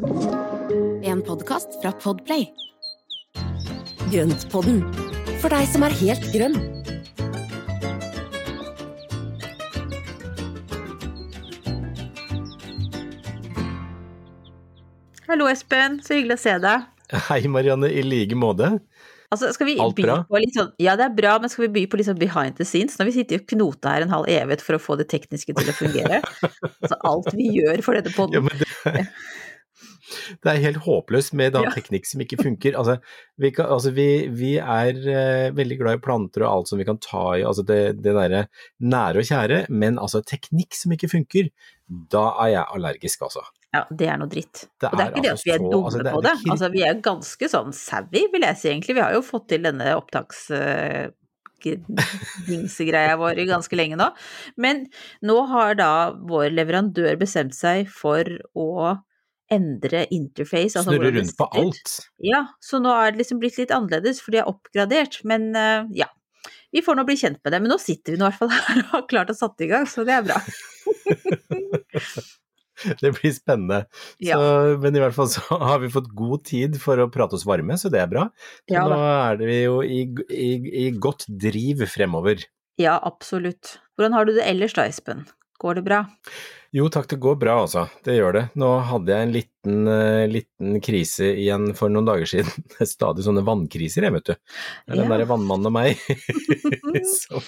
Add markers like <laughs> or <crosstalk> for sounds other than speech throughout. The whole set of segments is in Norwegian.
En podkast fra Podplay. Grøntpodden, for deg som er helt grønn. Hallo Espen, så hyggelig å se deg. Hei Marianne, i like måte. Altså, skal vi Alt by bra? på litt sånn, ja det er bra, men skal vi by på litt sånn behind the scenes? Når vi sitter og knoter her en halv evighet for å få det tekniske til å fungere. <laughs> altså alt vi gjør for denne Ja, podden. men det, det er helt håpløst med da Ja. teknikk som ikke funker. Altså, vi, kan, altså, vi, vi er uh, veldig glad i planter og alt som vi kan ta i, altså det, det derre nære og kjære, men altså teknikk som ikke funker, da er jeg allergisk, altså. Ja, det er noe dritt. Det og det er ikke det altså at vi er så- dumme altså, det er på det. ikke- Altså, vi er ganske sånn savvy, vil jeg si egentlig. Vi har jo fått til denne opptaks... Uh, dingsegreia vår ganske lenge nå. Men nå har da vår leverandør bestemt seg for å endre interface. altså Snurre rundt på alt. Ja, så nå er det liksom blitt litt annerledes, for de er oppgradert. Men eh, ja, vi får nå bli kjent med det. Men nå sitter vi nå i hvert fall her og har klart å satt i gang, så det er bra. <laughs> Det blir spennende. Ja. Så, men i hvert fall så <laughs> har vi fått god tid for å prate oss varme, så det er bra. Så Ja nå er vi jo i, i, i godt driv fremover. Ja, absolutt. Hvordan har du det ellers da, Espen? Går det bra? Jo takk, det går bra altså. Det gjør det. Nå hadde jeg en liten, eh, liten krise igjen for noen dager siden. <laughs> Det er stadig sånne vannkriser jeg, vet du. Det er den Ja. derre vannmannen og meg. <laughs> Så,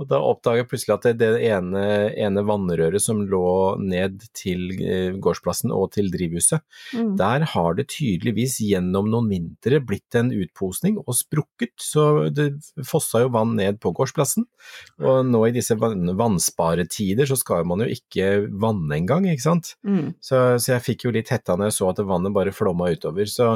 og da oppdaga jeg plutselig at det, det ene, ene vannrøret som lå ned til eh, gårdsplassen og til drivhuset, Mm. der har det tydeligvis gjennom noen vintre blitt en utposning og sprukket, så det fossa jo vann ned på gårdsplassen. Og nå i disse vann, vannsparetider så skal man jo ikke vanne engang, ikke sant. Mm. Så, så jeg fikk jo litt hetta når jeg så at vannet bare flomma utover. Så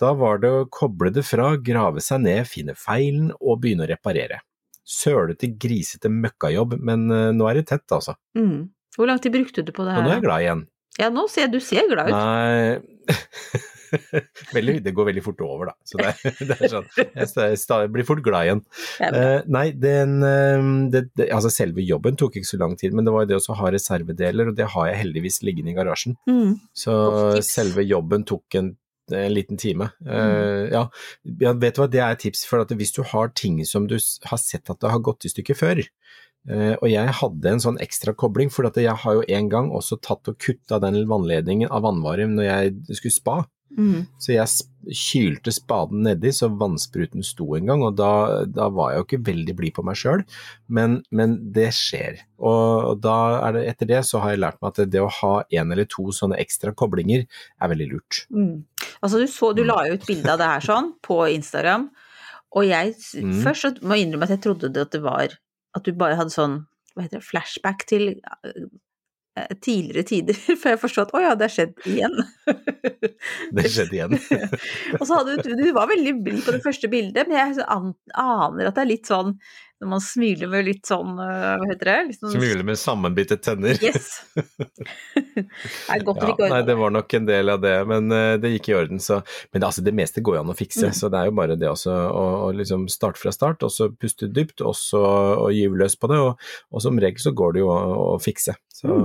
da var det å koble det fra, grave seg ned, finne feilen og begynne å reparere. Sølete, grisete møkkajobb, men eh, nå er det tett, altså. Mm. Hvor lang tid brukte du på det Og nå er jeg glad igjen. Ja, nå ser du ser glad ut. Nei <laughs> <laughs> veldig, Det går veldig fort over, da. Så det, er- <laughs> det er sånn, jeg sta- blir fort glad igjen. Eh, nei, den, eh, det, det, altså selve jobben tok ikke så lang tid, men det var jo det å ha reservedeler, og det har jeg heldigvis liggende i garasjen. Mm. Så Godt selve jobben tok en, en liten time. Mm. Eh, ja, vet du hva, det er et tips, for hvis du har ting som du har sett at det har gått i stykker før, uh, og jeg hadde en sånn ekstra kobling, for jeg har jo en gang også tatt og kutta den vannledningen av vannvarer når jeg skulle spa. Mm. Så jeg kylte spaden nedi så vannspruten sto en gang, og da, da var jeg jo ikke veldig blid på meg sjøl, men, men det skjer. Og, da er det, etter det så har jeg lært meg at det å ha en eller to sånne ekstra koblinger er veldig lurt. Mm. Altså, du så, du la ut bilde av det her sånn på Instagram, og jeg Mm. først må jeg innrømme at jeg trodde det at det var at du bare hadde sånn, hva heter det, flashback til tidligere tider, <laughs> før jeg forstod at å ja, det har skjedd igjen. <laughs> Det skjedde igjen. <laughs> og så hadde du, du var veldig blid på det første bildet, men jeg aner at det er litt sånn når man smiler med litt sånn, eh, hva heter det? Liksom... Smiler med sammenbitte tenner. Yes. <laughs> det er godt Ja, å ikke nei, det var nok en del av det, men eh, det gikk i orden. Så. Men det, altså, det meste går jo an å fikse, Mm. så det er jo bare det også å, å liksom starte fra start, og så puste dypt, og så gyve løs på det. Og, og som regel så går det jo å, å fikse. Så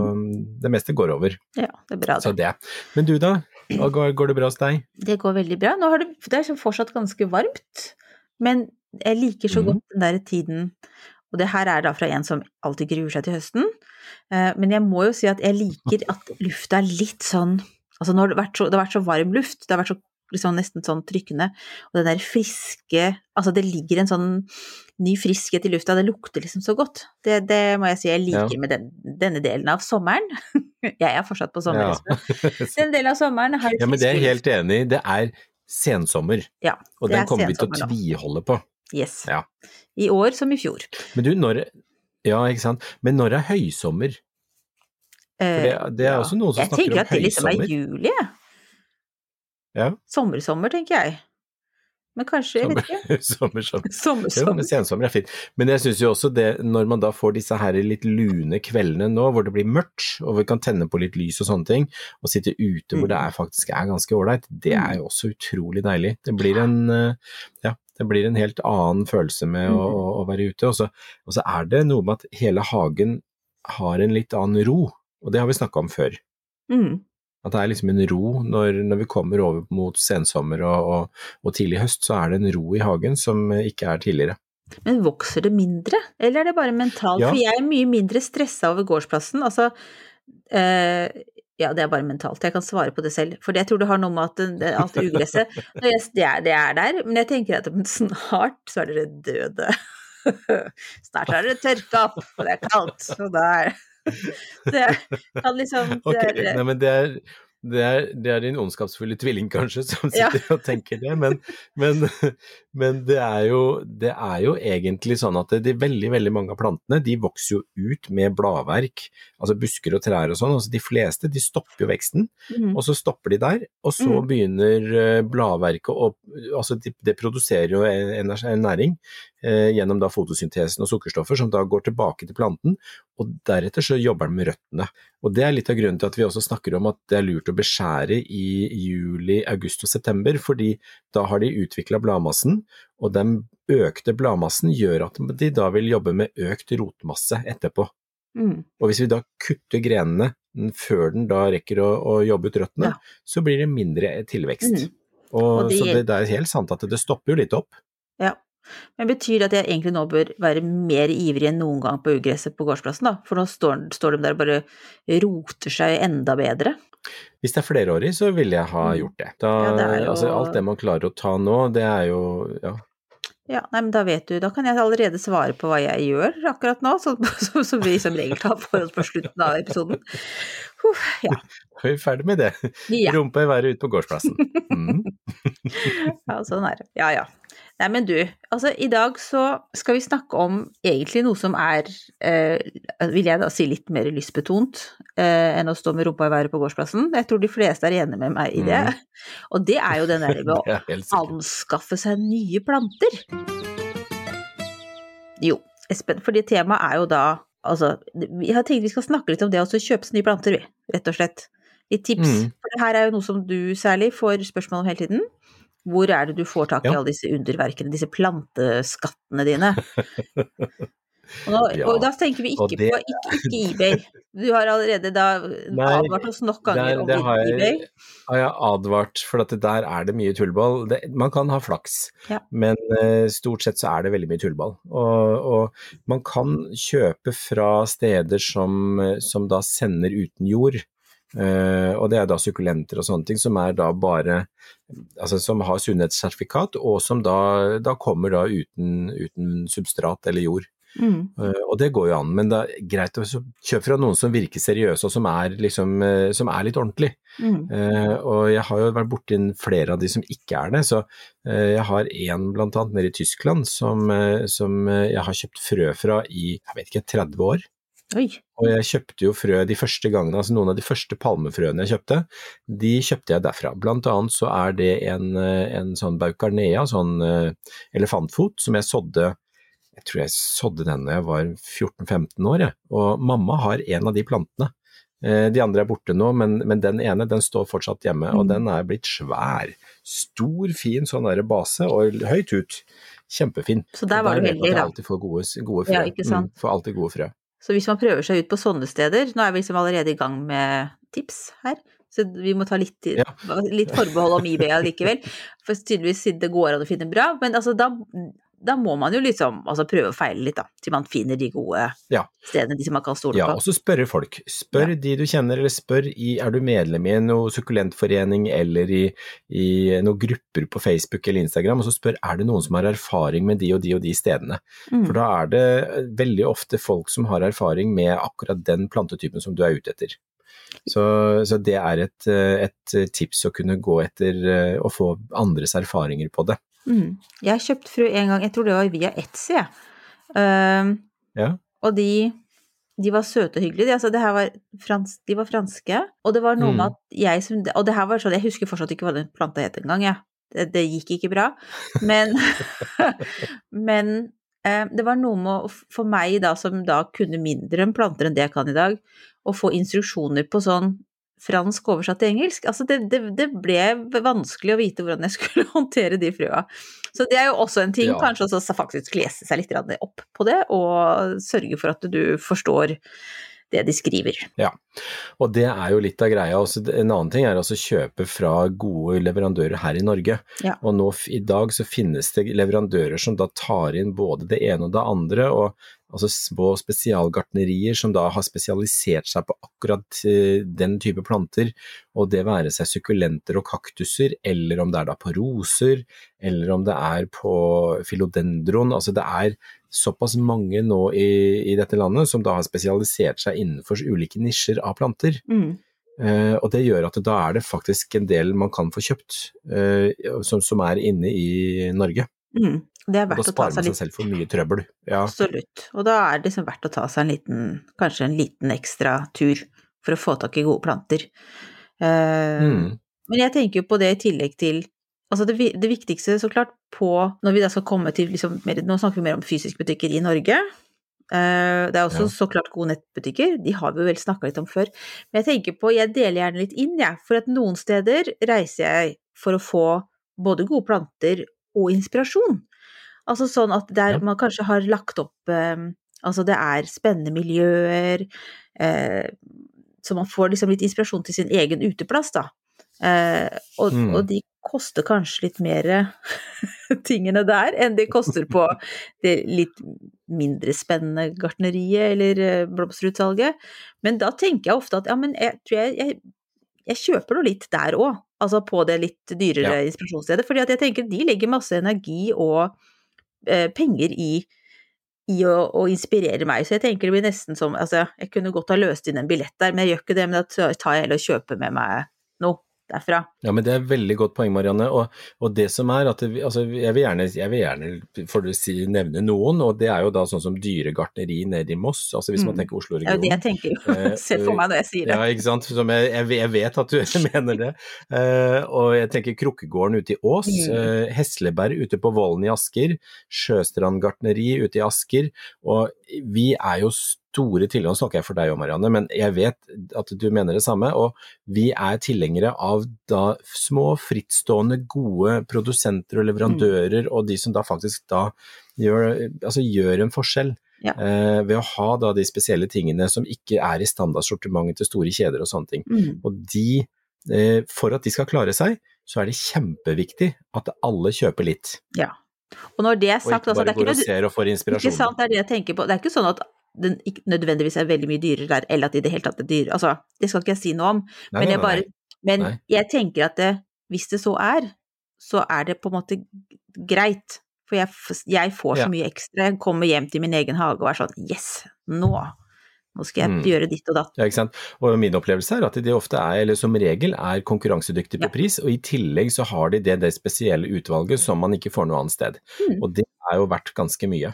det meste går over. Ja, det er bra. Så Det. det. Men du da, går, går det bra hos deg? det går veldig bra. Nå har det, det er fortsatt ganske varmt, men jeg liker så godt den der tiden og det her er da fra en som alltid gruer seg til høsten. Eh, Men jeg må jo si at jeg liker <laughs> at lufta er litt sånn Altså nå har det vært så, det har vært så varm luft, det har vært så liksom nesten sånn trykkende, og den der friske Altså det ligger en sånn ny friskhet i lufta, det lukter liksom så godt. Det, det må jeg si jeg liker Ja. med den, denne delen av sommeren. <laughs> jeg er fortsatt på sommer, Ja. <laughs> Den delen av sommeren har ja, men det er jeg helt enig i. Det er sensommer, Ja, og den er kommer vi til å tviholde på. Yes. Ja. I år som i fjor. Men du, når Ja, ikke sant. Men når er høysommer? For det, det er også noen som jeg snakker tenker at det liksom er juli, jeg. Ja. Sommersommer, tenker jeg. Men kanskje, jeg vet ikke. <laughs> sommer, sommer. <laughs> Men sensommer er fint. Men jeg syns jo også det, når man da får disse her litt lune kveldene nå, hvor det blir mørkt, og vi kan tenne på litt lys og sånne ting, og sitte ute hvor det er, faktisk er ganske ålreit, det er jo også utrolig deilig. Det blir en, eh, ja, det blir en helt annen følelse med å, å, å være ute. Og så, og så er det noe med at hele hagen har en litt annen ro, og det har vi snakka om før. Mm. At det er liksom en ro når, når vi kommer over mot sensommer og, og, og, tidlig høst, så er det en ro i hagen som ikke er tidligere. Men vokser det mindre, eller er det bare mentalt? Ja. For jeg er mye mindre stressa over gårdsplassen. Altså, eh, ja, det er bare mentalt. Jeg kan svare på det selv. For jeg tror det har noe med at det, alt ugresset <laughs> det er, det er der, men jeg tenker at snart så er dere døde. <laughs> Snart er dere tørka opp, og det er kaldt. Og da er <laughs> det kan liksom det okay, er, Nei, men det er det er, det er, din ondskapsfulle tvilling, kanskje, som sitter ja. og tenker det, men, men, men det, er jo, det, er jo, egentlig sånn at de veldig veldig mange av plantene de vokser jo ut med bladverk, altså busker og trær og sånn. altså De fleste de stopper jo veksten, mm. og så stopper de der. Og så mm. begynner eh, bladverket å altså det, de produserer jo en, næring eh, gjennom da fotosyntesen og sukkerstoffer som da går tilbake til planten, og deretter så jobber den med røttene. Og Det er litt av grunnen til at vi også snakker om at det er lurt å beskjære i juli, august og september, fordi da har de utvikla bladmassen, og den økte bladmassen gjør at de da vil jobbe med økt rotmasse etterpå. Mm. Og hvis vi da kutter grenene før den da rekker å, å jobbe ut røttene, ja. så blir det mindre tilvekst. Mm. Og, og det, så det, det, er helt sant at det stopper jo litt opp. Ja, men betyr det at jeg egentlig nå bør være mer ivrig enn noen gang på ugresset på gårdsplassen, da? For nå står, står de der og bare roter seg enda bedre. Hvis det er flerårig, så ville jeg ha mm. gjort det. Da, ja, det jo... altså, alt det man klarer å ta nå, det er jo ja. Ja, nei, men da vet du, da kan jeg allerede svare på hva jeg gjør akkurat nå, så, <laughs> så vi som regel tar for oss på slutten av episoden. Uh, ja. <laughs> Da er vi ferdig med det. Ja. Rumpa i været ute på gårdsplassen. <laughs> Mm. ja, sånn er det. Ja ja. Nei, men du, altså i dag så skal vi snakke om egentlig noe som er, eh, vil jeg da si, litt mer lystbetont eh, enn å stå med rumpa i været på gårdsplassen. Jeg tror de fleste er enige med meg i det. Mm. <laughs> Og det er jo den der <laughs> med å anskaffe seg nye planter. Jo, Espen, fordi temaet er jo da Altså, Vi har tenkt vi skal snakke litt om det å kjøpe nye planter, vi, rett og slett. Litt tips. Mm. For det her er jo noe som du særlig får spørsmål om hele tiden. Hvor er det du får tak i ja. alle disse underverkene, disse planteskattene dine? <laughs> Og, nå, ja, og da tenker vi ikke det... på ikke, ikke, eBay. Du har allerede da Nei, advart oss nok ganger om har eBay. Har jeg advart, for der er det mye tullball. Det, man kan ha flaks, ja. men uh, stort sett så er det veldig mye tullball. Og, og, man kan kjøpe fra steder som, som da sender uten jord. Uh, og det er da sukkulenter og sånne ting som er da bare altså som har sunnhetssertifikat, og som da, da kommer da uten, uten, substrat eller jord. Mm. Uh, og det går jo an, men det er greit å kjøpe fra noen som virker seriøse og som er, liksom, uh, som er litt ordentlig. Mm. og jeg har jo vært borti flere av de som ikke er det, så jeg har en blant annet nede i Tyskland som, som jeg har kjøpt frø fra i jeg vet ikke, 30 år. Oi. Og jeg kjøpte jo frø de første gangene, altså noen av de første palmefrøene jeg kjøpte, de kjøpte jeg derfra. Blant annet så er det en, en sånn baucarnea, sånn uh, elefantfot, som jeg sådde jeg tror jeg sådde den da jeg var 14-15 år, jeg. Og mamma har en av de plantene. Uh, de andre er borte nå, men, men, den ene den står fortsatt hjemme, mm. og den er blitt svær. Stor, fin sånn der base, og høyt ut. Kjempefin. Så der var det veldig, da. Får gode, gode frø. Ja, ikke sant. Mm, får alltid gode frø. Så hvis man prøver seg ut på sånne steder, nå er vi liksom allerede i gang med tips her, så vi må ta litt, ja. litt forbehold om eBay likevel, for tydeligvis siden det går an å finne bra, men altså da da må man jo liksom altså prøve å feile litt, da, til man finner de gode ja. stedene, de som man kan stole ja, på. Ja, og så spørre folk. Spør ja. de du kjenner, eller spør i er du medlem i noe sukkulentforening eller i, i noen grupper på Facebook eller Instagram, og så spør er det noen som har erfaring med de og de og de stedene. Mm. For da er det veldig ofte folk som har erfaring med akkurat den plantetypen som du er ute etter. Så, så det er et, et, tips å kunne gå etter å få andres erfaringer på det. Mm. Jeg har kjøpt frø en gang, jeg tror det var via Etsy, jeg. Uh, ja. Og de, de, var søte og hyggelige. De, altså, var frans, de var franske, og det var noe mm. med at jeg som Og det her var sånn, jeg husker fortsatt ikke hva den planta het engang, jeg. Ja. Det, det, gikk ikke bra. Men, <laughs> men uh, det var noe med, å, for meg da, som da kunne mindre om planter enn det jeg kan i dag, å få instruksjoner på sånn fransk oversatt til engelsk. Altså det, det, det, ble vanskelig å vite hvordan jeg skulle <laughs> håndtere de frøa. Så det er jo også en ting, ja. kanskje også faktisk lese seg litt opp på det, og sørge for at du forstår det de skriver. Ja, og det er jo litt av greia. Også, en annen ting er altså kjøpe fra gode leverandører her i Norge. Ja. Og nå i dag så finnes det leverandører som da tar inn både det ene og det andre, og altså små spesialgartnerier som da har spesialisert seg på akkurat eh, den type planter, og det være seg sukkulenter og kaktuser, eller om det er da på roser, eller om det er på filodendron. Altså det er såpass mange nå i, i dette landet som da har spesialisert seg innenfor ulike nisjer av planter. Mm. Uh, og det gjør at da er det faktisk en del man kan få kjøpt uh, som, som er inne i Norge. Mm. Det er da verdt å ta sparer man seg selv for mye trøbbel. Ja. Absolutt. Og da er det liksom verdt å ta seg en liten, kanskje en liten ekstra tur for å få tak i gode planter. Uh, Mm. Men jeg tenker jo på det i tillegg til Altså det, det viktigste så klart på Når vi da skal komme til liksom mer, Nå snakker vi mer om fysiske butikker i Norge. Uh, det er også Ja. så klart gode nettbutikker, de har vi vel snakka litt om før. Men jeg tenker på, jeg deler gjerne litt inn, jeg. For at noen steder reiser jeg for å få både gode planter og inspirasjon. Altså sånn at der Ja. man kanskje har lagt opp eh, Altså det er spennende miljøer, uh, så man får liksom litt inspirasjon til sin egen uteplass, da. Uh, og, Mm. og de koster kanskje litt mer <laughs> tingene der enn de koster på det litt mindre spennende gartneriet eller eh, blomsterutsalget. Men da tenker jeg ofte at ja, men jeg tror jeg, jeg, jeg kjøper noe litt der òg, altså på det litt dyrere inspirasjonsstedet. Fordi at jeg tenker de legger masse energi og eh, penger i i å, å inspirere meg, så jeg tenker det blir nesten som Altså, jeg kunne godt ha løst inn en billett der, men jeg gjør ikke det, men da tar jeg heller og kjøper med meg noe derfra. Ja, men det er et veldig godt poeng, Marianne. Og, og det som er at det, altså, jeg, vil gjerne, jeg vil gjerne si, nevne noen, og det er jo da sånn som dyregartneri nede i Moss, altså hvis man Mm. tenker Oslo-regionen. Ja, det jeg tenker, jo. <laughs> se for meg når jeg sier det. Ja, ikke sant. Som jeg, jeg, jeg vet at du <laughs> mener det. Eh, og jeg tenker Krukkegården ute i Ås, Mm. eh, Hesleberg ute på Vollen i Asker, Sjøstrand gartneri ute i Asker. Og vi er jo store nå snakker jeg for deg òg Marianne, men jeg vet at du mener det samme. Og vi er tilhengere av da små, frittstående, gode produsenter og leverandører, og de som da faktisk da gjør, altså gjør en forskjell. Ja. Eh, ved å ha da de spesielle tingene som ikke er i standardsortimentet til store kjeder og sånne ting. Mm. Og de, eh, for at de skal klare seg, så er det kjempeviktig at alle kjøper litt, Ja. Og når det er og ikke ikke altså, det bare er ikke går og ser og får Ikke inspirasjon. sant, det er det jeg tenker på. Det er ikke sånn at den ikke nødvendigvis er veldig mye dyrere der, eller at det i det hele tatt er dyr. Altså, det skal ikke jeg si noe om, Nei, men, jeg, bare, men jeg tenker at det, hvis det så er, så er det på en måte greit. For jeg, jeg får så Ja. mye ekstra. Jeg kommer hjem til min egen hage og er sånn Yes, nå! Nå skal jeg Mm. gjøre ditt og datt. Ja, ikke sant? Og min opplevelse er at de ofte er, eller som regel, er konkurransedyktige på pris, og i tillegg så har de det, det spesielle utvalget som man ikke får noe annet sted. Mm. Og det er jo verdt ganske mye.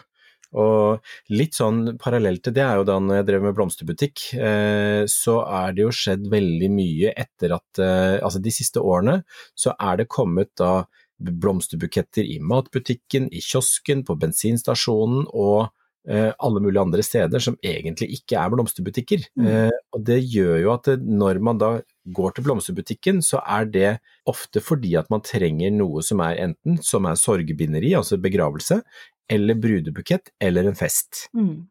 Og litt sånn parallelt til det er jo da når jeg drev med blomsterbutikk, eh, så er det jo skjedd veldig mye etter at eh, Altså de siste årene så er det kommet da blomsterbuketter i matbutikken, i kiosken, på bensinstasjonen og eh, alle mulige andre steder som egentlig ikke er blomsterbutikker. Mm. Og det gjør jo at når man da går til blomsterbutikken, så er det ofte fordi at man trenger noe som er enten som er sorgbinderi, altså begravelse, eller brudebukett, eller en fest. Mm.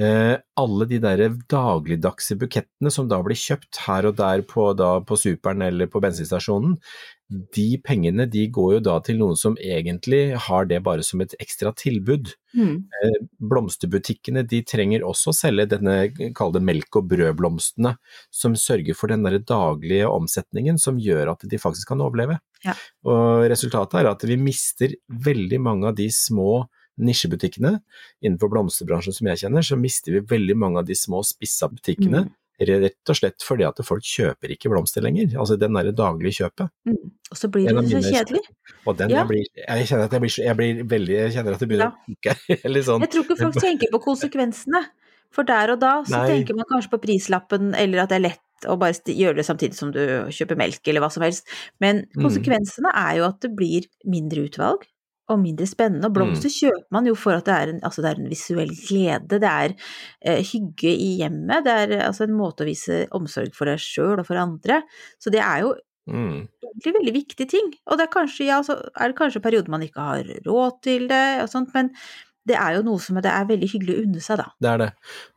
Eh, alle de der dagligdagse bukettene som da blir kjøpt her og der på, da, på superen eller på bensinstasjonen, de pengene de går jo da til noen som egentlig har det bare som et ekstra tilbud. Mm. Blomsterbutikkene de trenger også å selge denne, kall det melk- og brødblomstene, som sørger for den der daglige omsetningen som gjør at de faktisk kan overleve. Ja. Og resultatet er at vi mister veldig mange av de små nisjebutikkene. Innenfor blomsterbransjen som jeg kjenner, så mister vi veldig mange av de små spissa butikkene. Mm. Rett og slett fordi at folk kjøper ikke blomster lenger, altså den derre daglige kjøpet. Mm. Og så blir det så kjedelig. Og den Ja. jeg blir Jeg kjenner at jeg blir, jeg blir veldig Jeg kjenner at det begynner å koke. <laughs> Litt sånn Jeg tror ikke folk <laughs> tenker på konsekvensene. For der og da så Nei. tenker man kanskje på prislappen, eller at det er lett å bare gjøre det samtidig som du kjøper melk, eller hva som helst. Men Mm. konsekvensene er jo at det blir mindre utvalg. Og mindre spennende. Og blomster Mm. kjøper man jo for at det er en, altså det er en visuell glede, det er eh, hygge i hjemmet, det er eh, altså en måte å vise omsorg for deg sjøl og for andre. Så det er jo mm. egentlig veldig viktige ting. Og det er kanskje, ja, så er det kanskje perioder man ikke har råd til det og sånt, men det er jo noe som det er veldig hyggelig å unne seg, da. Det er det.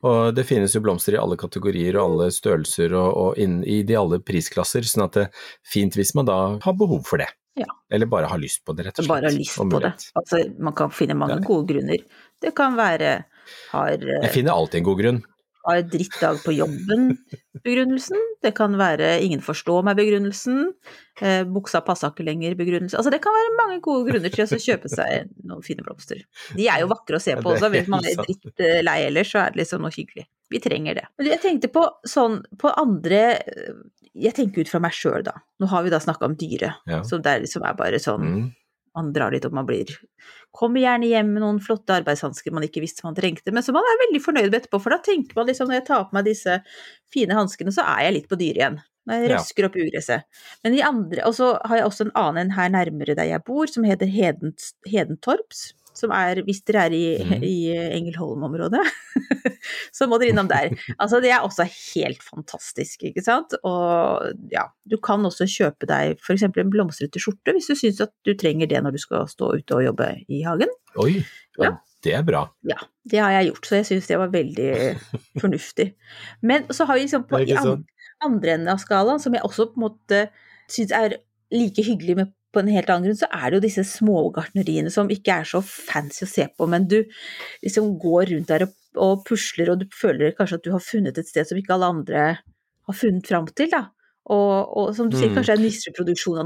Og det finnes jo blomster i alle kategorier og alle størrelser og, og inn, i de alle prisklasser, sånn at det er fint hvis man da har behov for det. Ja. Eller bare har lyst på det, rett og slett. Bare har lyst på det. Altså, man kan finne mange Det det. gode grunner. Det kan være har, eh, Jeg finner alltid en god grunn. har drittdag på jobben-begrunnelsen. <laughs> Det kan være ingen forstår meg-begrunnelsen. Eh, buksa passa ikke lenger-begrunnelsen. Altså det kan være mange gode grunner til å kjøpe seg noen fine blomster. De er jo vakre å se på også, hvis man er drittlei ellers, så er det liksom noe hyggelig. Vi trenger det. Men jeg tenkte på sånn på andre Jeg tenker ut fra meg sjøl, da. Nå har vi da snakka om dyret, Ja. er liksom er bare sånn Mm. man drar litt og man blir Kommer gjerne hjem med noen flotte arbeidshansker man ikke visste man trengte, men som man er veldig fornøyd med etterpå, for da tenker man liksom når jeg tar på meg disse fine hanskene, så er jeg litt på dyret igjen. Når jeg Ja. røsker opp ugresset. Men de andre Og så har jeg også en annen en her nærmere der jeg bor, som heter Hedens, Hedentorps. Som er, hvis dere er i, mm. i Engelholm-området, <laughs> så må dere innom der. <laughs> Altså, det er også helt fantastisk, ikke sant. Og ja, du kan også kjøpe deg f.eks. en blomstrete skjorte, hvis du syns at du trenger det når du skal stå ute og jobbe i hagen. Oi, ja, Ja. det er bra. Ja, det har jeg gjort, så jeg syns det var veldig <laughs> fornuftig. Men så har vi liksom på i sant? andre enden av skalaen, som jeg også på en måte syns er like hyggelig med på en helt annen grunn, så er det jo disse smågartneriene som ikke er så fancy å se på, men du liksom går rundt der og, pusler, og du føler kanskje at du har funnet et sted som ikke alle andre har funnet fram til, da. Og, og som du sier, Mm. kanskje er en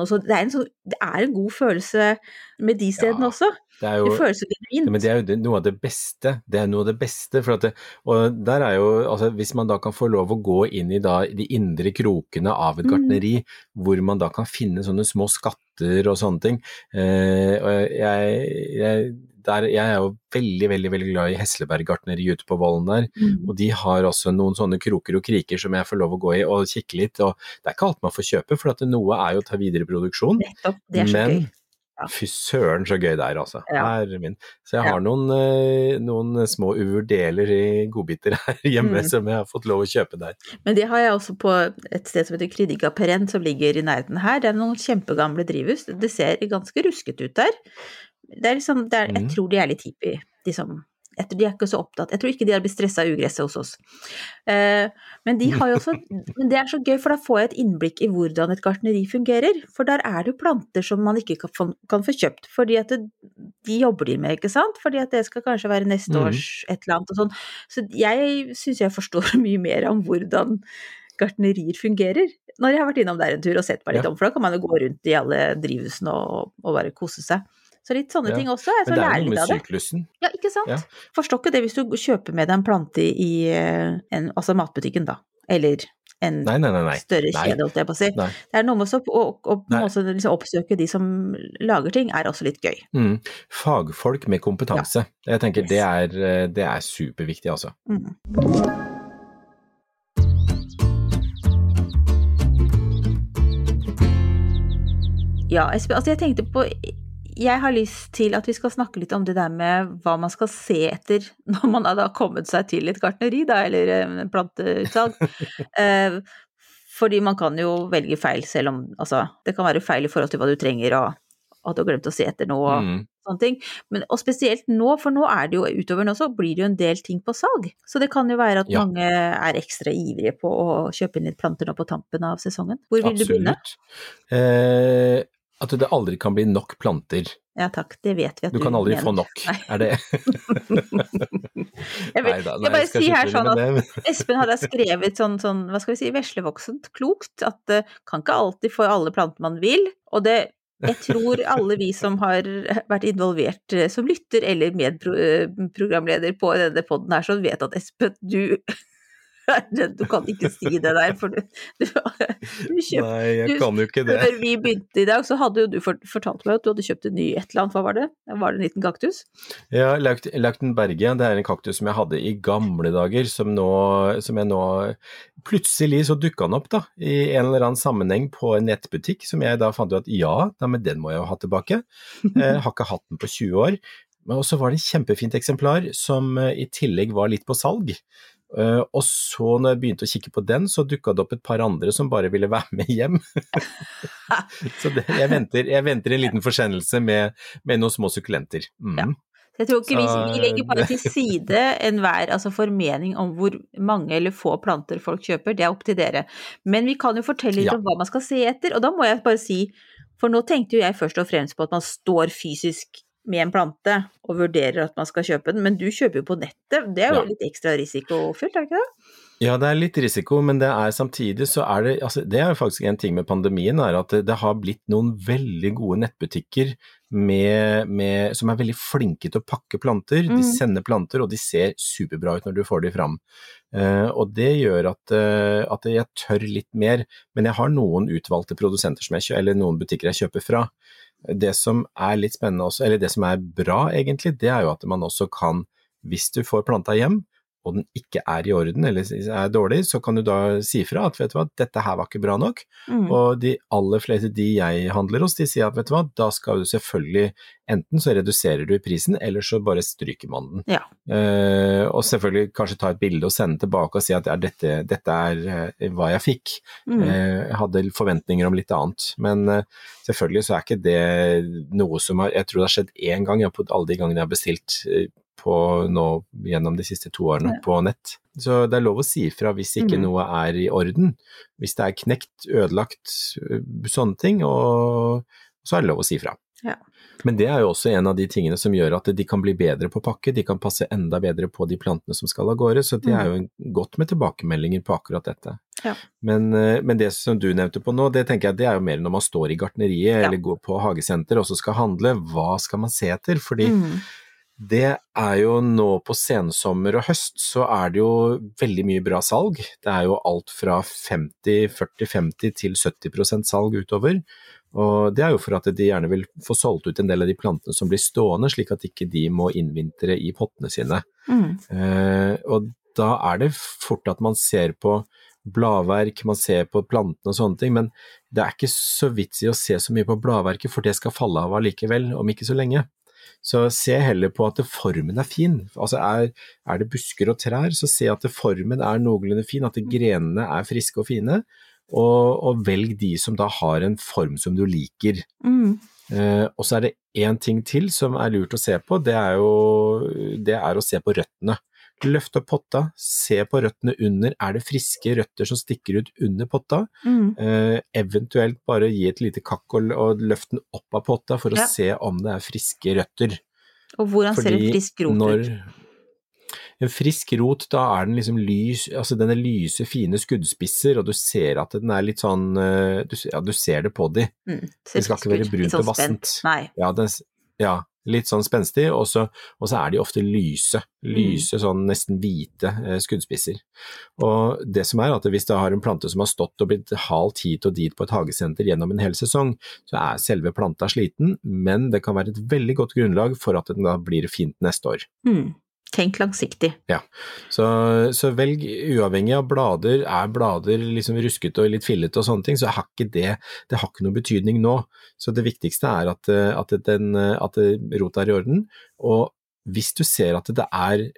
også. så det er en, sånn, det er en god følelse med de stedene Ja, også. Det Det jo føles så genuint. men det er jo det- noe av det beste. Det er noe av det beste. Det, og der er jo, altså Hvis man da kan få lov å gå inn i da, de indre krokene av et Mm. gartneri, hvor man da kan finne sånne små skatter og sånne ting eh, og jeg, jeg, der, jeg er jo veldig, veldig veldig glad i Hesleberg gartneri ute på Vollen der. Mm. Og de har også noen sånne kroker og kriker som jeg får lov å gå i og kikke litt. og Det er ikke alt man får kjøpe, for at noe er jo å ta videre produksjon. Nettopp. Det er så Men gøy. Ja. fy søren så gøy det er, altså. Ja. Så jeg Ja. har noen, eh, noen små uvurdeler i godbiter her <laughs> hjemme Mm. som jeg har fått lov å kjøpe der. Men det har jeg også på et sted som heter Kryddiga Perren, som ligger i nærheten her. Det er noen kjempegamle drivhus. Det ser ganske rusket ut der. Det er liksom, det er, jeg Mhm. tror de er litt hippie, de som jeg tror de er ikke så opptatt. Jeg tror ikke de har blitt stressa av ugresset hos oss. Eh, men de også <laughs> Men det er så gøy, for da får jeg et innblikk i hvordan et gartneri fungerer. For der er det jo planter som man ikke kan få, kan få kjøpt, fordi at det, de jobber de med, ikke sant? Fordi at det skal kanskje være neste mm. års et eller annet og sånn. Så jeg syns jeg forstår <laughs> mye mer om hvordan gartnerier fungerer. Når jeg har vært innom der en tur og sett meg litt Ja. om, for da kan man jo gå rundt i alle drivhusene og, og bare kose seg. Så litt sånne Ja. ting også. Jeg Men det er jo noe med syklusen. Ja, ikke sant? Ja. Forstår ikke det hvis du kjøper med deg en plante i eh, en, altså matbutikken, da. Eller en Nei, nei, nei. større kjede, holdt jeg på å si. Det er noe med å, å, å også liksom oppsøke de som lager ting, er også litt gøy. Mm. Fagfolk med kompetanse. Jeg tenker det er, eh, det er superviktig, altså. Mm. Ja, altså jeg tenkte på Jeg har lyst til at vi skal snakke litt om det der med hva man skal se etter <laughs> når man har kommet seg til et gartneri, da, eller eh, en planteutsalg. <laughs> Eh, Fordi man kan jo velge feil selv om Altså, det kan være feil i forhold til hva du trenger, og at du har glemt å se etter noe og Mm. sånne ting. Men, og spesielt nå, for nå er det jo utover nå så blir det jo en del ting på salg. Så det kan jo være at Ja. mange er ekstra ivrige på å kjøpe inn litt planter nå på tampen av sesongen. Hvor vil du begynne? Absolutt. Eh, at det aldri kan bli nok planter. Ja takk, det vet vi at Du du kan aldri mener. få nok, Nei. er det <laughs> Jeg, vil, Neida, jeg nei, bare skal si her sånn at Espen hadde skrevet sånn, sånn, hva skal vi si, veslevoksent klokt, at det kan ikke alltid få alle planter man vil, og det jeg tror alle vi som har vært involvert eh, som lytter eller medprogramleder på denne poden her, så vet at Espen, du Du kan ikke si det der, for du, du, du kjøpte Nei, jeg kan jo ikke det. Før vi begynte i dag, så hadde jo du fortalt meg at du hadde kjøpt en ny et eller annet, hva var det? Var det en liten kaktus? Ja, Lautenbergia, det er en kaktus som jeg hadde i gamle dager, som, nå, som jeg nå Plutselig så dukka den opp da, i en eller annen sammenheng på en nettbutikk, som jeg da fant ut at ja, da, men den må jeg jo ha tilbake. Jeg <laughs> har ikke hatt den på 20 år. Men også var det et kjempefint eksemplar som eh, i tillegg var litt på salg. Eh, og så når jeg begynte å kikke på den, så dukka det opp et par andre som bare ville <laughs> være med hjem. <laughs> så det, jeg, venter, jeg venter en liten forsendelse med, med noen små sukkulenter. Mm. Ja. Jeg tror ikke vi, Så- vi legger bare til <laughs> side enhver altså formening om hvor mange eller få planter folk kjøper, det er opp til dere. Men vi kan jo fortelle litt Ja. om hva man skal se etter, og da må jeg bare si, for nå tenkte jo jeg først og fremst på at man står fysisk med en plante og vurderer at man skal kjøpe den, men du kjøper jo på nettet, det er jo Ja. litt ekstra risikofylt, er det ikke det? Ja, det er litt risiko, men det er samtidig så er det altså Det er jo faktisk en ting med pandemien, er at det, det har blitt noen veldig gode nettbutikker med, med, som er veldig flinke til å pakke planter. Mm. De sender planter, og de ser superbra ut når du får de fram. Uh, og det gjør at, uh, at jeg tør litt mer, men jeg har noen utvalgte produsenter som jeg kjøper, eller noen butikker jeg kjøper fra. Det som er litt spennende også, eller det som er bra egentlig, det er jo at man også kan, hvis du får planta hjem, og den ikke er i orden eller er dårlig, så kan du da si fra at vet du hva, dette her var ikke bra nok. Mm. Og de aller fleste de jeg handler hos, de sier at vet du hva, da skal du selvfølgelig enten så reduserer du prisen, eller så bare stryker man den. Ja. Eh, og selvfølgelig kanskje ta et bilde og sende tilbake og si at ja, dette, dette er eh, hva jeg fikk. Mm. Eh, Jeg hadde forventninger om litt annet, men eh, selvfølgelig så er ikke det noe som har Jeg tror det har skjedd én gang ja, på alle de gangene jeg har bestilt eh, på nå gjennom de siste to årene Ja. på nett. Så det er lov å si ifra hvis ikke Mm. noe er i orden. Hvis det er knekt, ødelagt, eh, sånne ting, og så er det lov å si ifra. Ja. Men det er jo også en av de tingene som gjør at de kan bli bedre på pakke, de kan passe enda bedre på de plantene som skal av gårde, så det er jo godt med tilbakemeldinger på akkurat dette. Ja. Men, eh, men det som du nevnte på nå, det tenker jeg det er jo mer når man står i gartneriet Ja. eller går på hagesenter og så skal handle, hva skal man se etter? Fordi Mm. Det er jo nå på sensommer og høst så er det jo veldig mye bra salg. Det er jo alt fra 50, 40-50 til 70% salg utover. Og det er jo for at de gjerne vil få solgt ut en del av de plantene som blir stående, slik at ikke de må innvintre i pottene sine. Mm. Eh, og da er det fort at man ser på bladverk, man ser på plantene og sånne ting, men det er ikke så vits i å se så mye på bladverket, for det skal falle av allikevel om ikke så lenge. Så se heller på at formen er fin. Altså er, er det busker og trær, så se at formen er noenlunde fin, at grenene er friske og fine, og, og velg de som da har en form som du liker. Mm. Eh, og så er det én ting til som er lurt å se på, det er jo det er å se på røttene. Løft opp potta, se på røttene under, er det friske røtter som stikker ut under potta? Mm. Eh, eventuelt bare gi et lite kakk og, og løft den opp av potta for å se om det er friske røtter. Og hvordan ser en frisk rot når ut? en frisk rot, da er den liksom lys, altså den er lyse, fine skuddspisser, og du ser at den er litt sånn eh, Du, ja, du ser det på de. Mm. Det skal ikke være brunt sånn og vassent. Nei. Ja, den, ja litt sånn spenstig, og så, og så er de ofte lyse. Lyse, sånn nesten hvite eh, skuddspisser. Og det som er at hvis du har en plante som har stått og blitt halt hit og dit på et hagesenter gjennom en hel sesong, så er selve planta sliten, men det kan være et veldig godt grunnlag for at den da blir fint neste år. Mm. Tenk langsiktig. Så, så velg uavhengig av blader. Er blader liksom ruskete og litt fillete og sånne ting, så har ikke det, det har ikke noe betydning nå. Så det viktigste er at, at, den, at rota er i orden. Og hvis du ser at det er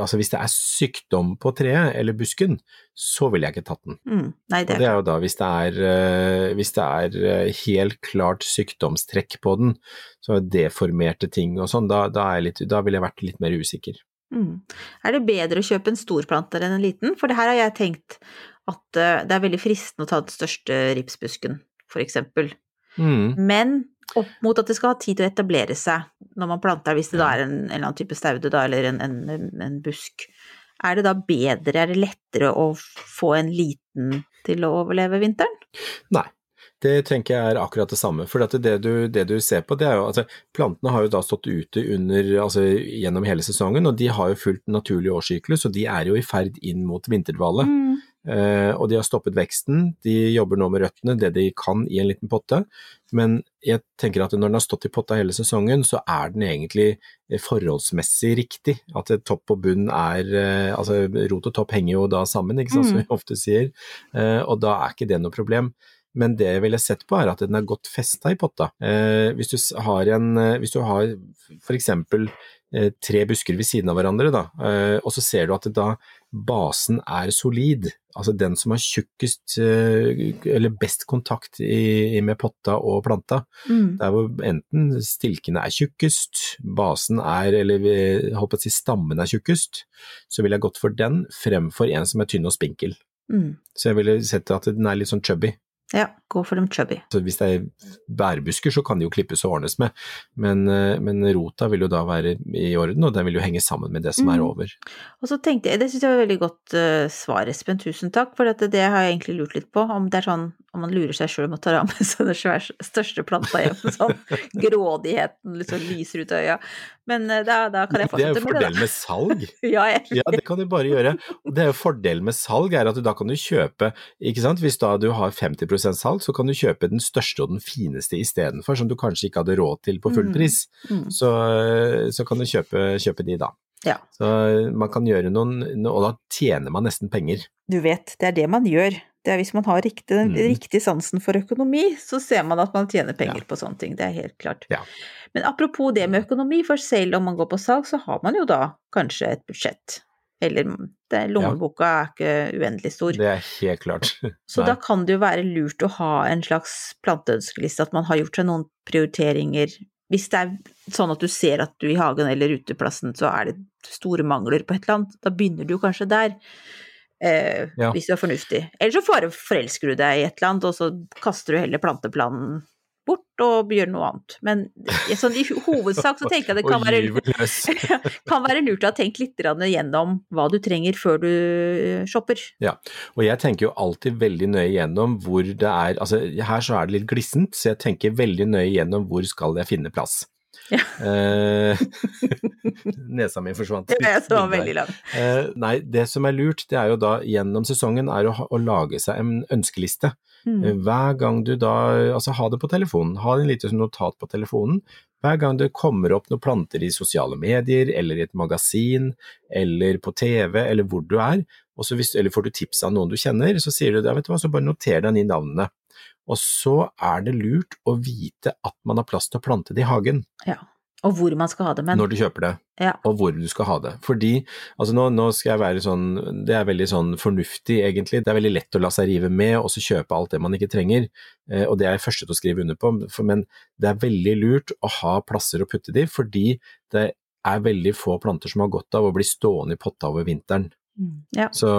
altså hvis det er sykdom på treet eller busken, så ville jeg ikke tatt den. Mm. Nei, det er det er jo da hvis det er, eh, hvis det er eh, helt klart sykdomstrekk på den, så deformerte ting og sånn, da, da, er da ville jeg vært litt mer usikker. Mm. Er det bedre å kjøpe en stor plante enn en liten? For det her har jeg tenkt at eh, det er veldig fristende å ta den største ripsbusken, for eksempel. Mm. Men opp mot at det skal ha tid til å etablere seg når man planter, hvis det da er en, en eller annen type staude da, eller en, en, en busk. Er det da bedre, er det lettere å få en liten til å overleve vinteren? Nei. Det tenker jeg er akkurat det samme. For det du, det, du, ser på, det er jo altså Plantene har jo da stått ute under, altså, gjennom hele sesongen, og de har jo fulgt naturlig årssyklus, og de er jo i ferd inn mot vinterdvale. Mm. Eh, og de har stoppet veksten, de jobber nå med røttene, det de kan i en liten potte. Men jeg tenker at når den har stått i potta hele sesongen, så er den egentlig forholdsmessig riktig. At topp og bunn er eh, Altså rot og topp henger jo da sammen, ikke sant, som vi ofte sier. Eh, og da er ikke det noe problem. Men det jeg ville sett på er at den er godt festa i potta. Eh, hvis, du har en, hvis du har for eksempel eh, tre busker ved siden av hverandre, da, eh, og så ser du at det da basen er solid. Altså den som har tjukkest, eh, eller best kontakt i, med potta og planta. Mm. Der hvor enten stilkene er tjukkest, basen er, eller holdt på å si stammen er tjukkest, så ville jeg gått for den fremfor en som er tynn og spinkel. Mm. Så jeg ville sett at den er litt sånn chubby. Ja, gå for dem chubby. Så hvis det er bærbusker, så kan de jo klippes og ordnes med, men, eh, men rota vil jo da være i orden, og den vil jo henge sammen med det som er Mm. over. Og så tenkte jeg, det syns jeg var veldig godt uh, svar, Espen, tusen takk, for dette, det har jeg egentlig lurt litt på, om det er sånn om man lurer seg sjøl om å ta med <laughs> sånne svære, største planta hjem, sånn <laughs> grådigheten liksom lyser ut av øya. Men eh, da, da kan jeg Det er jo fortsette med det, fordelen med salg. <laughs> Ja, Ja, det kan du bare gjøre. Og det er jo fordelen med salg, er at du da kan du kjøpe, ikke sant, hvis da du har 50 salg, så kan du kjøpe den største og den fineste istedenfor, som du kanskje ikke hadde råd til på full Mm. pris. mm, Så, så kan du kjøpe, kjøpe de da. Ja. Så man kan gjøre noen, og da tjener man nesten penger. du vet, det er det man gjør. Det er hvis man har riktig, den Mm. riktige sansen for økonomi, så ser man at man tjener penger Ja. på sånne ting. Det er helt klart. Ja. Men apropos det med økonomi, for selv om man går på salg, så har man jo da kanskje et budsjett. Eller det, lommeboka er ikke uendelig stor. Det er helt klart. <laughs> Så da kan det jo være lurt å ha en slags planteønskeliste, at man har gjort seg noen prioriteringer. Hvis det er sånn at du ser at du i hagen eller uteplassen så er det store mangler på et eller annet, da begynner du kanskje der. Eh, Ja. Hvis du er fornuftig. Eller så forelsker du deg i et eller annet, og så kaster du heller planteplanen og gjør noe annet. Men sånn, i hovedsak så tenker jeg det <laughs> kan være gyver <laughs> kan være lurt å ha tenkt litt gjennom hva du trenger før du shopper. shopper. Og jeg tenker jo alltid veldig nøye gjennom hvor det er Altså her så er det litt glissent, så jeg tenker veldig nøye gjennom hvor skal jeg finne plass. Ja. Eh, <laughs> nesa mi forsvant. <laughs> Det var veldig lang. Eh, nei, det som er lurt, det er jo da gjennom sesongen er å, ha, å lage seg en ønskeliste. Mm. Eh, Hver gang du da, altså ha det på telefonen, ha en liten notat på telefonen. Hver gang det kommer opp noen planter i sosiale medier, eller i et magasin, eller på TV, eller hvor du er, hvis, eller får du tips av noen du kjenner, så sier du det, vet du hva, så bare noter deg de navnene. Og så er det lurt å vite at man har plass til å plante det i hagen Ja. Og hvor man skal ha det, men når du kjøper det ja. og hvor du skal ha det. Fordi, altså nå, nå skal jeg være sånn, det er veldig sånn fornuftig egentlig, det er veldig lett å la seg rive med og så kjøpe alt det man ikke trenger, eh, og det er jeg første til å skrive under på, men det er veldig lurt å ha plasser å putte det i, fordi det er veldig få planter som har godt av å bli stående i potta over vinteren. Mm. ja. Så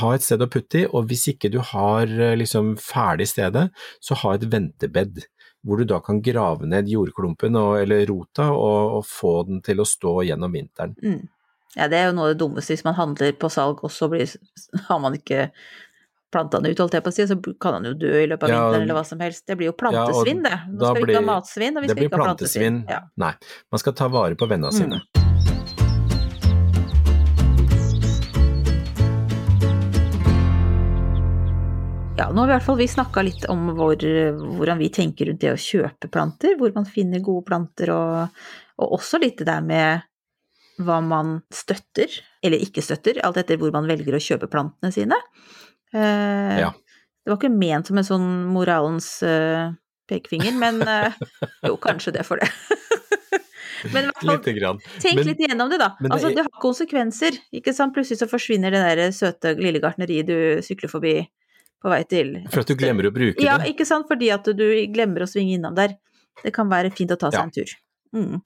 ha et sted å putte i, og hvis ikke du har eh, liksom ferdig stedet, så ha et ventebed, hvor du da kan grave ned jordklumpen og, eller rota og, og få den til å stå gjennom vinteren. Mm. ja, det er jo noe av det dummeste hvis man handler på salg, og så <laughs> har man ikke planta den ut, holdt jeg på å si, så kan han jo dø i løpet av Ja, vinteren eller hva som helst. Det blir jo plantesvinn, det. Nå skal vi ikke ha matsvinn, og vi skal ikke ha plantesvinn. plantesvinn. Ja. Nei, man skal ta vare på vennene Mm. sine. Ja, nå har vi i hvert fall snakka litt om hvor, hvordan vi tenker rundt det å kjøpe planter, hvor man finner gode planter, og, og også litt det der med hva man støtter, eller ikke støtter, alt etter hvor man velger å kjøpe plantene sine. Eh, Ja. Det var ikke ment som en sånn moralens eh, pekefinger, men eh, jo, kanskje det for det. <laughs> men i hvert fall, Lite grann. Tenk Men- litt igjennom det, da. det altså, det har konsekvenser, ikke sant. Plutselig så forsvinner det der søte lille gartneriet du sykler forbi på vei til For at du glemmer å bruke Ja, det. ikke sant, fordi at du glemmer å svinge innom der. Det kan være fint å ta seg Ja. en tur. Mm.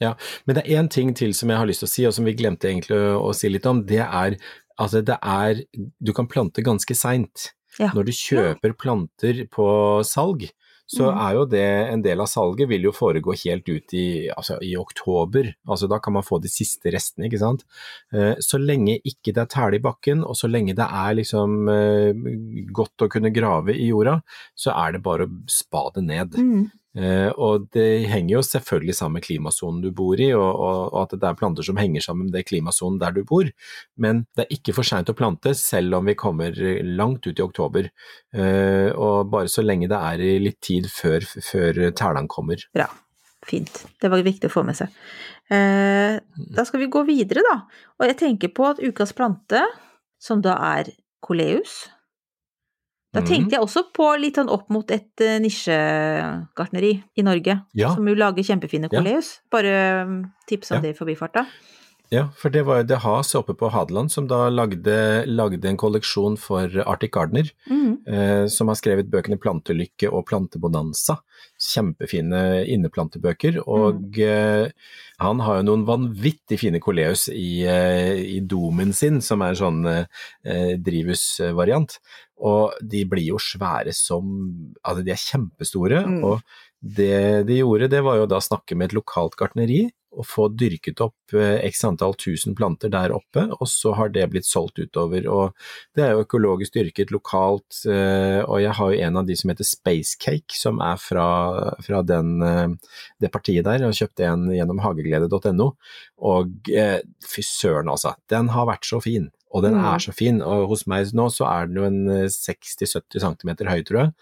Men det er én ting til som jeg har lyst til å si, og som vi glemte egentlig å, å si litt om. Det er altså det er Du kan plante ganske seint. Ja. Når du kjøper planter på salg, så Mhm. er jo det en del av salget vil jo foregå helt ut i, altså, i oktober. Altså da kan man få de siste restene, ikke sant. Eh, Så lenge ikke det er tæle i bakken, og så lenge det er liksom eh, godt å kunne grave i jorda, så er det bare å spa det ned. Mm. Eh, og det henger jo selvfølgelig sammen med klimasonen du bor i, og, og, at det er planter som henger sammen med det klimasonen der du bor. Men det er ikke for seint å plante, selv om vi kommer langt ut i oktober. Eh, og bare så lenge det er litt tid før, før tælene kommer. Bra. Fint. Det var viktig å få med seg. Eh, da skal vi gå videre, da. Og jeg tenker på at ukas plante, som da er koleus Da Mhm. tenkte jeg også på litt sånn opp mot et uh, nisjegartneri i Norge, Ja. som jo lager kjempefine Ja. koleus. Bare um, tips om Ja. det i forbifarta. Ja, for det var jo Det Has oppe på Hadeland som da lagde, lagde en kolleksjon for Arctic Gardener, Mm. eh, som har skrevet bøkene Plantelykke og Plantebonanza. Kjempefine inneplantebøker. Og eh, han har jo noen vanvittig fine koleus i, eh, i domen sin, som er en sånn eh, drivhusvariant. Og de blir jo svære som Altså, de er kjempestore. Mm. Og det de gjorde, det var jo da snakke med et lokalt gartneri og få dyrket opp eh, x antall tusen planter der oppe, og så har det blitt solgt utover. Og det er jo økologisk dyrket lokalt, eh, og jeg har jo en av de som heter Spacecake, som er fra, fra den, eh, det partiet der. Jeg kjøpte en gjennom hageglede.no, og fy søren altså, den har vært så fin. Og den Mm. er så fin, og hos meg nå så er den jo en eh, 60-70 cm høy, tror jeg.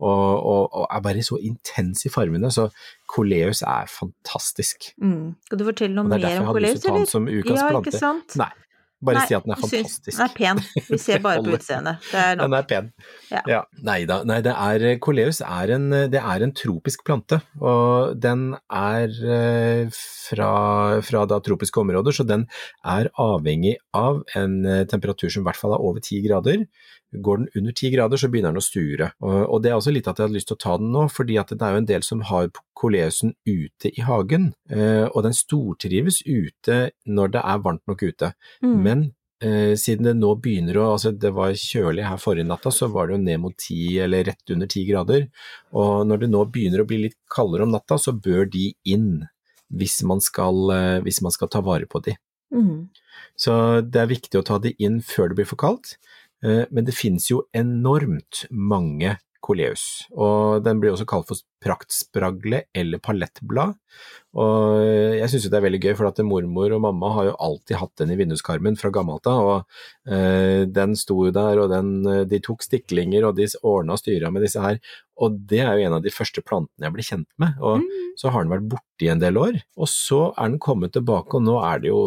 Og, og, og er bare så intens i fargene, så Coleus er fantastisk. Mm. Skal du fortelle noe Og det er mer derfor jeg om hadde lyst til å ta den eller? som ukas Ja, ikke sant? Nei, bare Nei, si at den er fantastisk. Den er pen. Vi ser bare på <laughs> utseendet. Den er pen. Ja. Nei da, nei, det er, Coleus er en, det er en tropisk plante, og den er eh, fra, fra da tropiske områder, så den er avhengig av en eh, temperatur som i hvert fall er over 10 grader. Går den under 10 grader, så begynner den å sture. Og, det er også litt at jeg hadde lyst til å ta den nå, fordi at det er jo en del som har koleusen ute i hagen, eh, og den stortrives ute når det er varmt nok ute. Mm. Men eh, siden det nå begynner å altså Det var kjølig her forrige natta, så var det jo ned mot 10 eller rett under 10 grader. Og når det nå begynner å bli litt kaldere om natta, så bør de inn hvis man skal, eh, hvis man skal ta vare på de. Mm. Så det er viktig å ta de inn før det blir for kaldt. Eh, Men det finnes jo enormt mange koleus, og den blir også kalt for praktspragle eller palettblad. Og jeg syns det er veldig gøy, for at mormor og mamma har jo alltid hatt den i vinduskarmen fra gammelt av, og eh, den sto jo der, og den, eh, de tok stiklinger, og de ordna og styra med disse her. Og det er jo en av de første plantene jeg ble kjent med, og Mm. så har den vært borte i en del år. Og så er den kommet tilbake, og nå er det jo,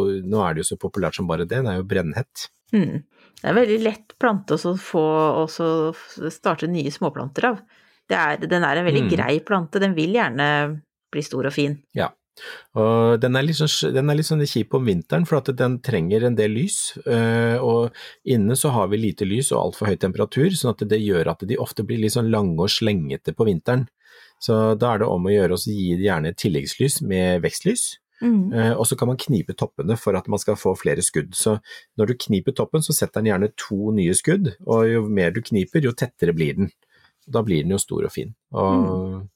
er det jo så populært som bare det, den er jo brennhett. Mm. Det er veldig lett plante å få og starte nye småplanter av. Det er, den er en veldig Mm. grei plante, den vil gjerne bli stor og fin. Ja. Og den er litt sånn, er sånn kjip om vinteren, for at den trenger en del lys. øh, Og inne så har vi lite lys og altfor høy temperatur, sånn at det gjør at de ofte blir litt sånn lange og slengete på vinteren. Så da er det om å gjøre å gi gjerne tilleggslys med vekstlys. Mm. Eh, Og så kan man knipe toppene for at man skal få flere skudd. Så når du kniper toppen, så setter den gjerne to nye skudd, og jo mer du kniper, jo tettere blir den. Da blir den jo stor og fin. Og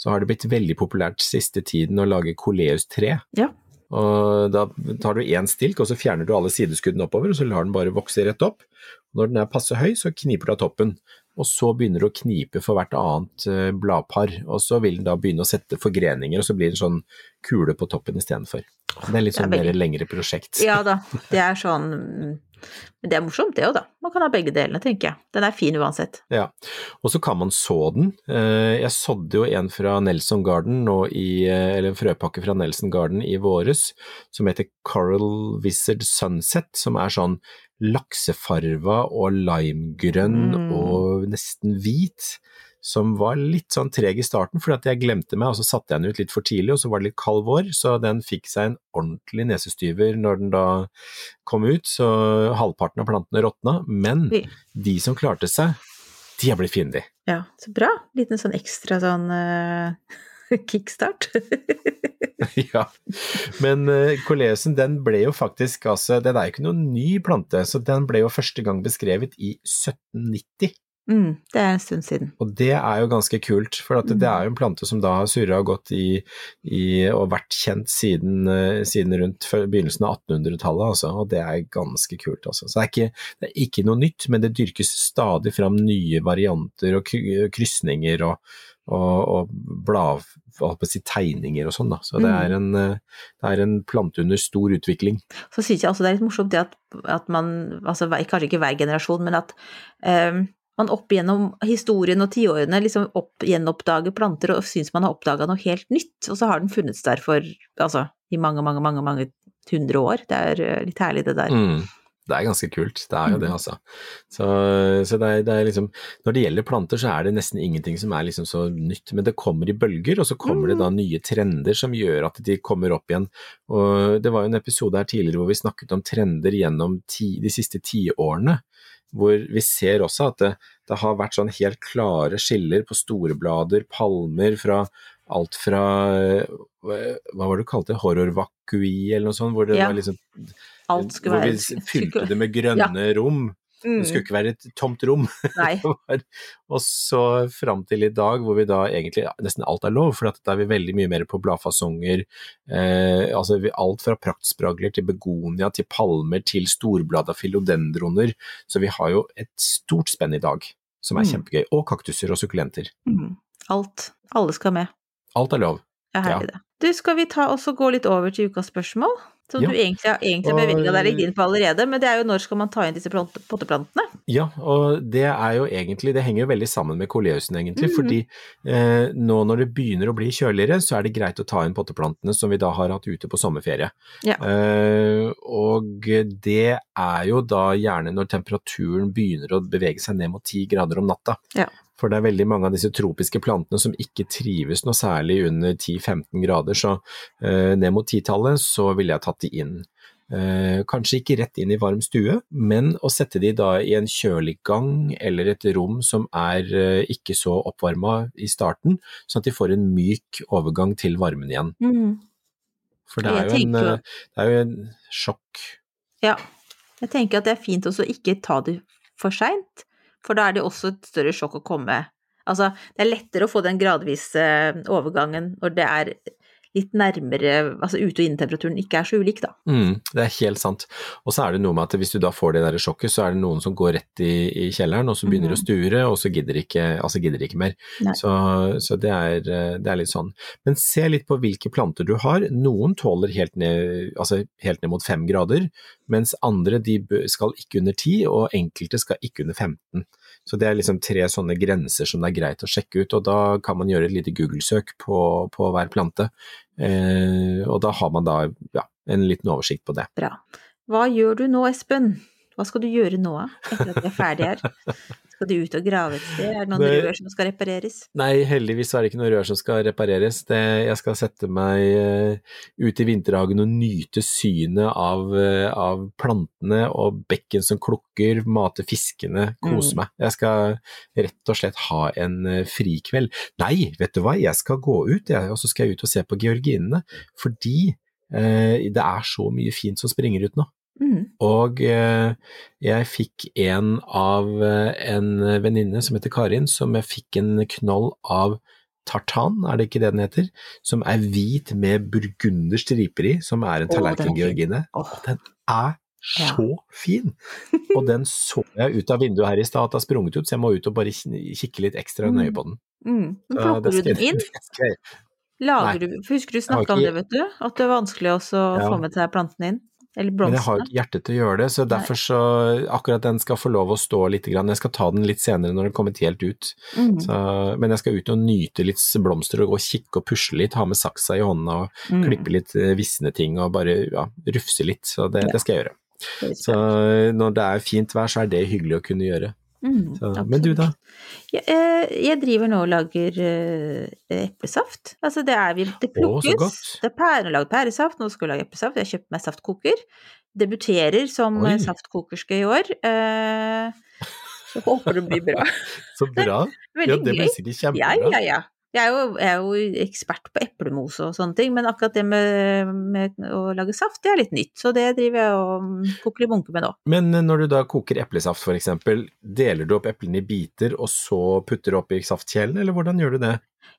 så har det blitt veldig populært siste tiden å lage Coleus 3. Ja. Og da tar du én stilk, og så fjerner du alle sideskuddene oppover, og så lar den bare vokse rett opp. Når den er passe høy, så kniper du av toppen. Og så begynner du å knipe for hvert annet eh, bladpar, og så vil den da begynne å sette forgreninger, og så blir det en sånn kule på toppen istedenfor. Det er litt Det er sånn mer lengre prosjekt. Ja da, det er sånn Men det er morsomt det òg, da. Man kan ha begge delene, tenker jeg. Den er fin uansett. Ja, og så kan man så den. Eh, Jeg sådde jo en fra Nelson Garden nå i, eh, eller en frøpakke fra Nelson Garden i våres, som heter Coral Wizard Sunset, som er sånn laksefarva og limegrønn Mm. og nesten hvit. Som var litt sånn treg i starten, fordi at jeg glemte meg, og så satte jeg den ut litt for tidlig, og så var det litt kald vår, så den fikk seg en ordentlig nesestyver når den da kom ut, så halvparten av plantene råtna. Men de som klarte seg, de har blitt fine, de. Ja, så bra. Liten sånn ekstra sånn uh, <laughs> kickstart. <laughs> ja. Men koleusen kolesen, den ble jo faktisk altså Den er jo ikke noen ny plante, så den ble jo første gang beskrevet i 1790. mm, det er en stund siden. Og det er jo ganske kult, for det er jo en plante som da har surra og gått i, i og vært kjent siden, eh, siden rundt begynnelsen av 1800-tallet, altså. Og det er ganske kult, altså. Så det er, ikke, det er ikke noe nytt, men det dyrkes stadig fram nye varianter og kry- krysninger og, og, og si, tegninger og sånn, da. Så det er, en, eh, det er en plante under stor utvikling. Så syns jeg også det er litt morsomt det at, at man, altså kanskje ikke hver generasjon, men at um, man opp gjennom historien og tiårene liksom opp, gjenoppdager planter og syns man har oppdaga noe helt nytt, og så har den funnes der for altså i mange, mange, mange, mange hundre år. Det er eh, litt herlig det der. Mm. Det er ganske kult, det er jo det, Mm. altså. Så, så det, er, det er liksom Når det gjelder planter, så er det nesten ingenting som er liksom så nytt, men det kommer i bølger, og så kommer det Mm. da nye trender som gjør at de kommer opp igjen. Og det var jo en episode her tidligere hvor vi snakket om trender gjennom ti, de siste tiårene. Hvor vi ser også at det, det har vært sånn helt klare skiller på store blader, palmer, fra alt fra eh, hva var det du kalte det, horrorvakui eller noe sånt, hvor det Ja. var liksom hvor vi fylte det med grønne rom. Det skulle ikke være et tomt rom. <laughs> Og så fram til i dag, hvor vi da egentlig ja, nesten alt er lov, for da er vi veldig mye mer på bladfasonger. Eh, altså vi, alt fra praktspragler til begonia til palmer til storblada philodendroner. Så vi har jo et stort spenn i dag, som er Mm. kjempegøy. Og kaktuser og sukkulenter. Mm. Alt. Alle skal med. Alt er lov. Er herlig, det. Du, skal vi ta også gå litt over til ukas spørsmål? Som Ja. du egentlig, har- egentlig har bevega deg litt inn på allerede, men det er jo når skal man ta inn disse plant- potteplantene? Ja, og det er jo egentlig, det henger jo veldig sammen med koleusen egentlig, Mhm. fordi eh, nå når det begynner å bli kjøligere, så er det greit å ta inn potteplantene som vi da har hatt ute på sommerferie. Ja. Eh, og det er jo da gjerne når temperaturen begynner å bevege seg ned mot 10 grader om natta. Ja. For det er veldig mange av disse tropiske plantene som ikke trives noe særlig under 10-15 grader, så eh, ned mot 10-tallet så ville jeg tatt de inn. Eh, kanskje ikke rett inn i varm stue, men å sette de da i en kjølig gang eller et rom som er eh, ikke så oppvarma i starten, sånn at de får en myk overgang til varmen igjen. For det er jo en, eh, det er jo en sjokk. Ja. Jeg tenker at det er fint også å ikke ta det for seint, for da er det også et større sjokk å komme. Altså, det er lettere å få den gradvise overgangen når det er litt nærmere Altså ute- og innetemperaturen ikke er så ulik, da. Mm, det er helt sant. Og så er det noe med at hvis du da får det der sjokket, så er det noen som går rett i, i kjelleren, og så begynner Mhm. å sture, og så gidder ikke, altså gidder ikke mer. Så, så det, er, eh, det er litt sånn. Men se litt på hvilke planter du har. Noen tåler helt ned, altså helt ned mot fem grader, mens andre de skal ikke under ti, og enkelte skal ikke under 15. Så det er liksom tre sånne grenser som det er greit å sjekke ut, og da kan man gjøre et lite Google-søk på, på hver plante. Eh, og da har man da ja, en liten oversikt på det. Bra. Hva gjør du nå, Espen? Hva skal du gjøre nå, etter at vi er ferdige her? Skal du ut og grave et sted? Er det noen rør som skal repareres? Nei, heldigvis er det ikke noen rør som skal repareres. Det, jeg skal sette meg eh, ut i vinterhagen og nyte synet av, eh, av plantene og bekken som klukker, mate fiskene, kose Mm. meg. Jeg skal rett og slett ha en eh, frikveld. Nei, vet du hva, jeg skal gå ut, jeg, og så skal jeg ut og se på georginene, fordi det er så mye fint som springer ut nå. Mm. Og eh, jeg fikk en av eh, en venninne som heter Karin, som jeg fikk en knoll av tartan, er det ikke det den heter? Som er hvit med burgunder striper i, som er en tallerken-georgine. Oh. Den er så fin! Og den så jeg ut av vinduet her i stad at har sprunget ut, så jeg må ut og bare kikke litt ekstra Mm. nøye på den. mm. Men plukker det du den inn? Lager du, husker du snakka om det, vet du? At det er vanskelig å Ja. få med seg plantene inn? Eller Men jeg har jo ikke hjerte til å gjøre det, så derfor så Akkurat den skal få lov å stå litt. Grann. Jeg skal ta den litt senere når den kommet helt ut. Mm. Så, men jeg skal ut og nyte litt blomster og gå og kikke og pusle litt, ha med saksa i hånda og Mm. klippe litt eh, visne ting og bare ja, rufse litt. Så det, det skal jeg gjøre. Så når det er fint vær, så er det hyggelig å kunne gjøre. Mm, Så, men du da? Jeg, eh, jeg driver nå og lager eh, eplesaft. Altså det er vi Det Å, plukkes. godt. det er pære lagd pæresaft, nå skal jeg lage eplesaft. Jeg har kjøpt meg saftkoker. Debuterer som Oi. eh, saftkokerske i år. Eh, så håper det blir bra. <laughs> Så bra. <laughs> Ja, det blir sikkert Ja, kjempebra. ja, ja. Jeg er, jo, jeg er jo ekspert på eplemos og sånne ting, men akkurat det med, med å lage saft, det er litt nytt. Så det driver jeg og mm, koker litt bunke med nå. Men eh, når du da koker eplesaft for eksempel, deler du opp eplene i biter og så putter du oppi saftkjelen, eller hvordan gjør du det?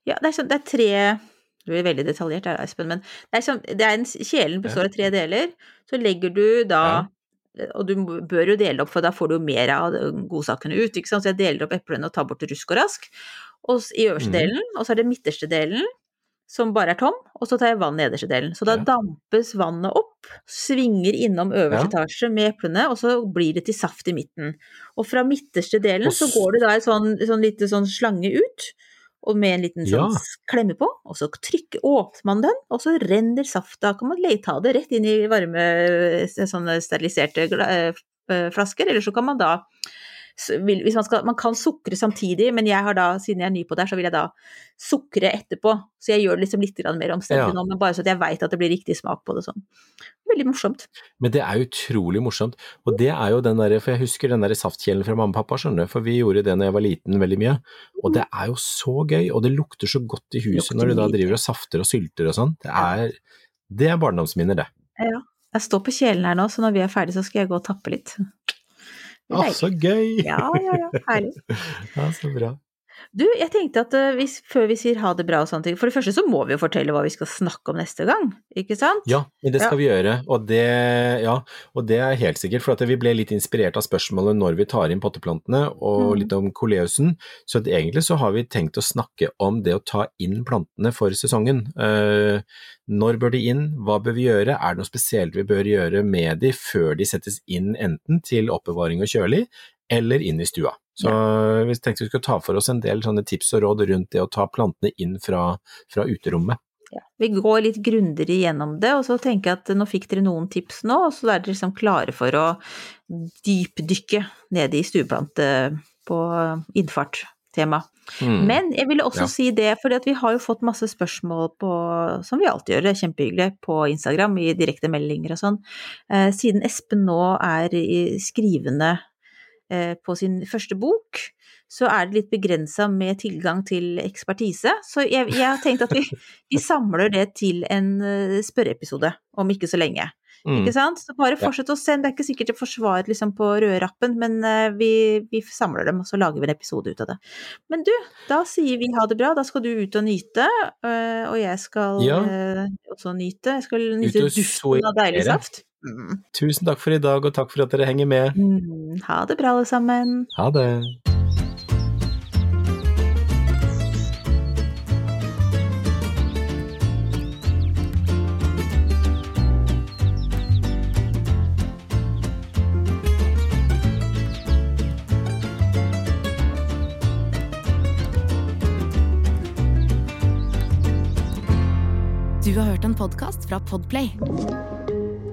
Ja, det er, sånn, det er tre Du blir veldig detaljert her, Espen, men det er, sånn, det er en, kjelen består av tre deler. Så legger du da Og du bør jo dele opp, for da får du jo mer av godsakene ut. ikke sant? Så jeg deler opp eplene og tar bort rusk og rask i øverste delen, delen. Og så er det midterste delen, som bare er tom, og så tar jeg vann i nederste delen. Så da Ja. dampes vannet opp, svinger innom øverste Ja. etasje med eplene, og så blir det til saft i midten. Og fra midterste delen så går det da en sånn, sånn lite sånn slange ut, og med en liten sånn Ja. klemme på, og så trykker, åpner man den, og så renner safta. Kan man ta det rett inn i varme, sånne steriliserte gla- eh, eller så kan man da hvis man, skal, man kan sukre samtidig, men jeg har da, siden jeg er ny på det her, så vil jeg da sukre etterpå. Så jeg gjør det liksom litt mer omstendelig Ja. nå, men bare så at jeg veit at det blir riktig smak på det sånn. Veldig morsomt. Men det er utrolig morsomt. Og det er jo den derre, for jeg husker den derre saftkjelen fra mamma og pappa, skjønner du, for vi gjorde det når jeg var liten veldig mye. Og det er jo så gøy, og det lukter så godt i huset når du da driver og safter og sylter og sånn. Det er, det er barndomsminner, det. Ja. Jeg står på kjelen her nå, så når vi er ferdige så skal jeg gå og tappe litt. Å, så gøy! Ja, ja, ja, herlig. <laughs> Ja, så bra. Du, jeg tenkte at eh, hvis, før vi sier ha det bra og sånne ting, for det første så må vi jo fortelle hva vi skal snakke om neste gang, ikke sant? Ja, men det skal Ja. vi gjøre, og det, ja, og det er helt sikkert, for at vi ble litt inspirert av spørsmålet når vi tar inn potteplantene, og Mm. litt om koleusen, så egentlig så har vi tenkt å snakke om det å ta inn plantene for sesongen. Uh, når bør de inn, hva bør vi gjøre, er det noe spesielt vi bør gjøre med de før de settes inn enten til oppbevaring og kjølig, eller inn i stua. Så vi tenkte vi skulle ta for oss en del tips og råd rundt det å ta plantene inn fra, fra uterommet. Ja. Vi går litt grundigere igjennom det, og så tenker jeg at nå fikk dere noen tips nå, og så er dere liksom klare for å dypdykke nede i stueplante på innfart-tema. Mm. Men jeg ville også Ja. si det, for vi har jo fått masse spørsmål på, som vi alltid gjør, det er kjempehyggelig, på Instagram i direkte meldinger og sånn. Eh, siden Espen nå er i skrivende eh, på sin første bok, så er det litt begrensa med tilgang til ekspertise. Så jeg, jeg har tenkt at vi, <laughs> vi samler det til en eh, spørreepisode om ikke så lenge. Mm. Ikke sant? Så bare fortsett å sende. Det er ikke sikkert det forsvarer svar liksom, på rødrappen, men eh, vi, vi samler dem, og så lager vi en episode ut av det. Men du, da sier vi ha det bra. Da skal du ut og nyte, eh, og jeg skal Ja. eh, også nyte. Jeg skal nyte duften av deilig saft. Mm. Tusen takk for i dag, og takk for at dere henger med. Mm. Ha det bra, alle sammen. Ha det. Du har hørt en podkast fra Podplay.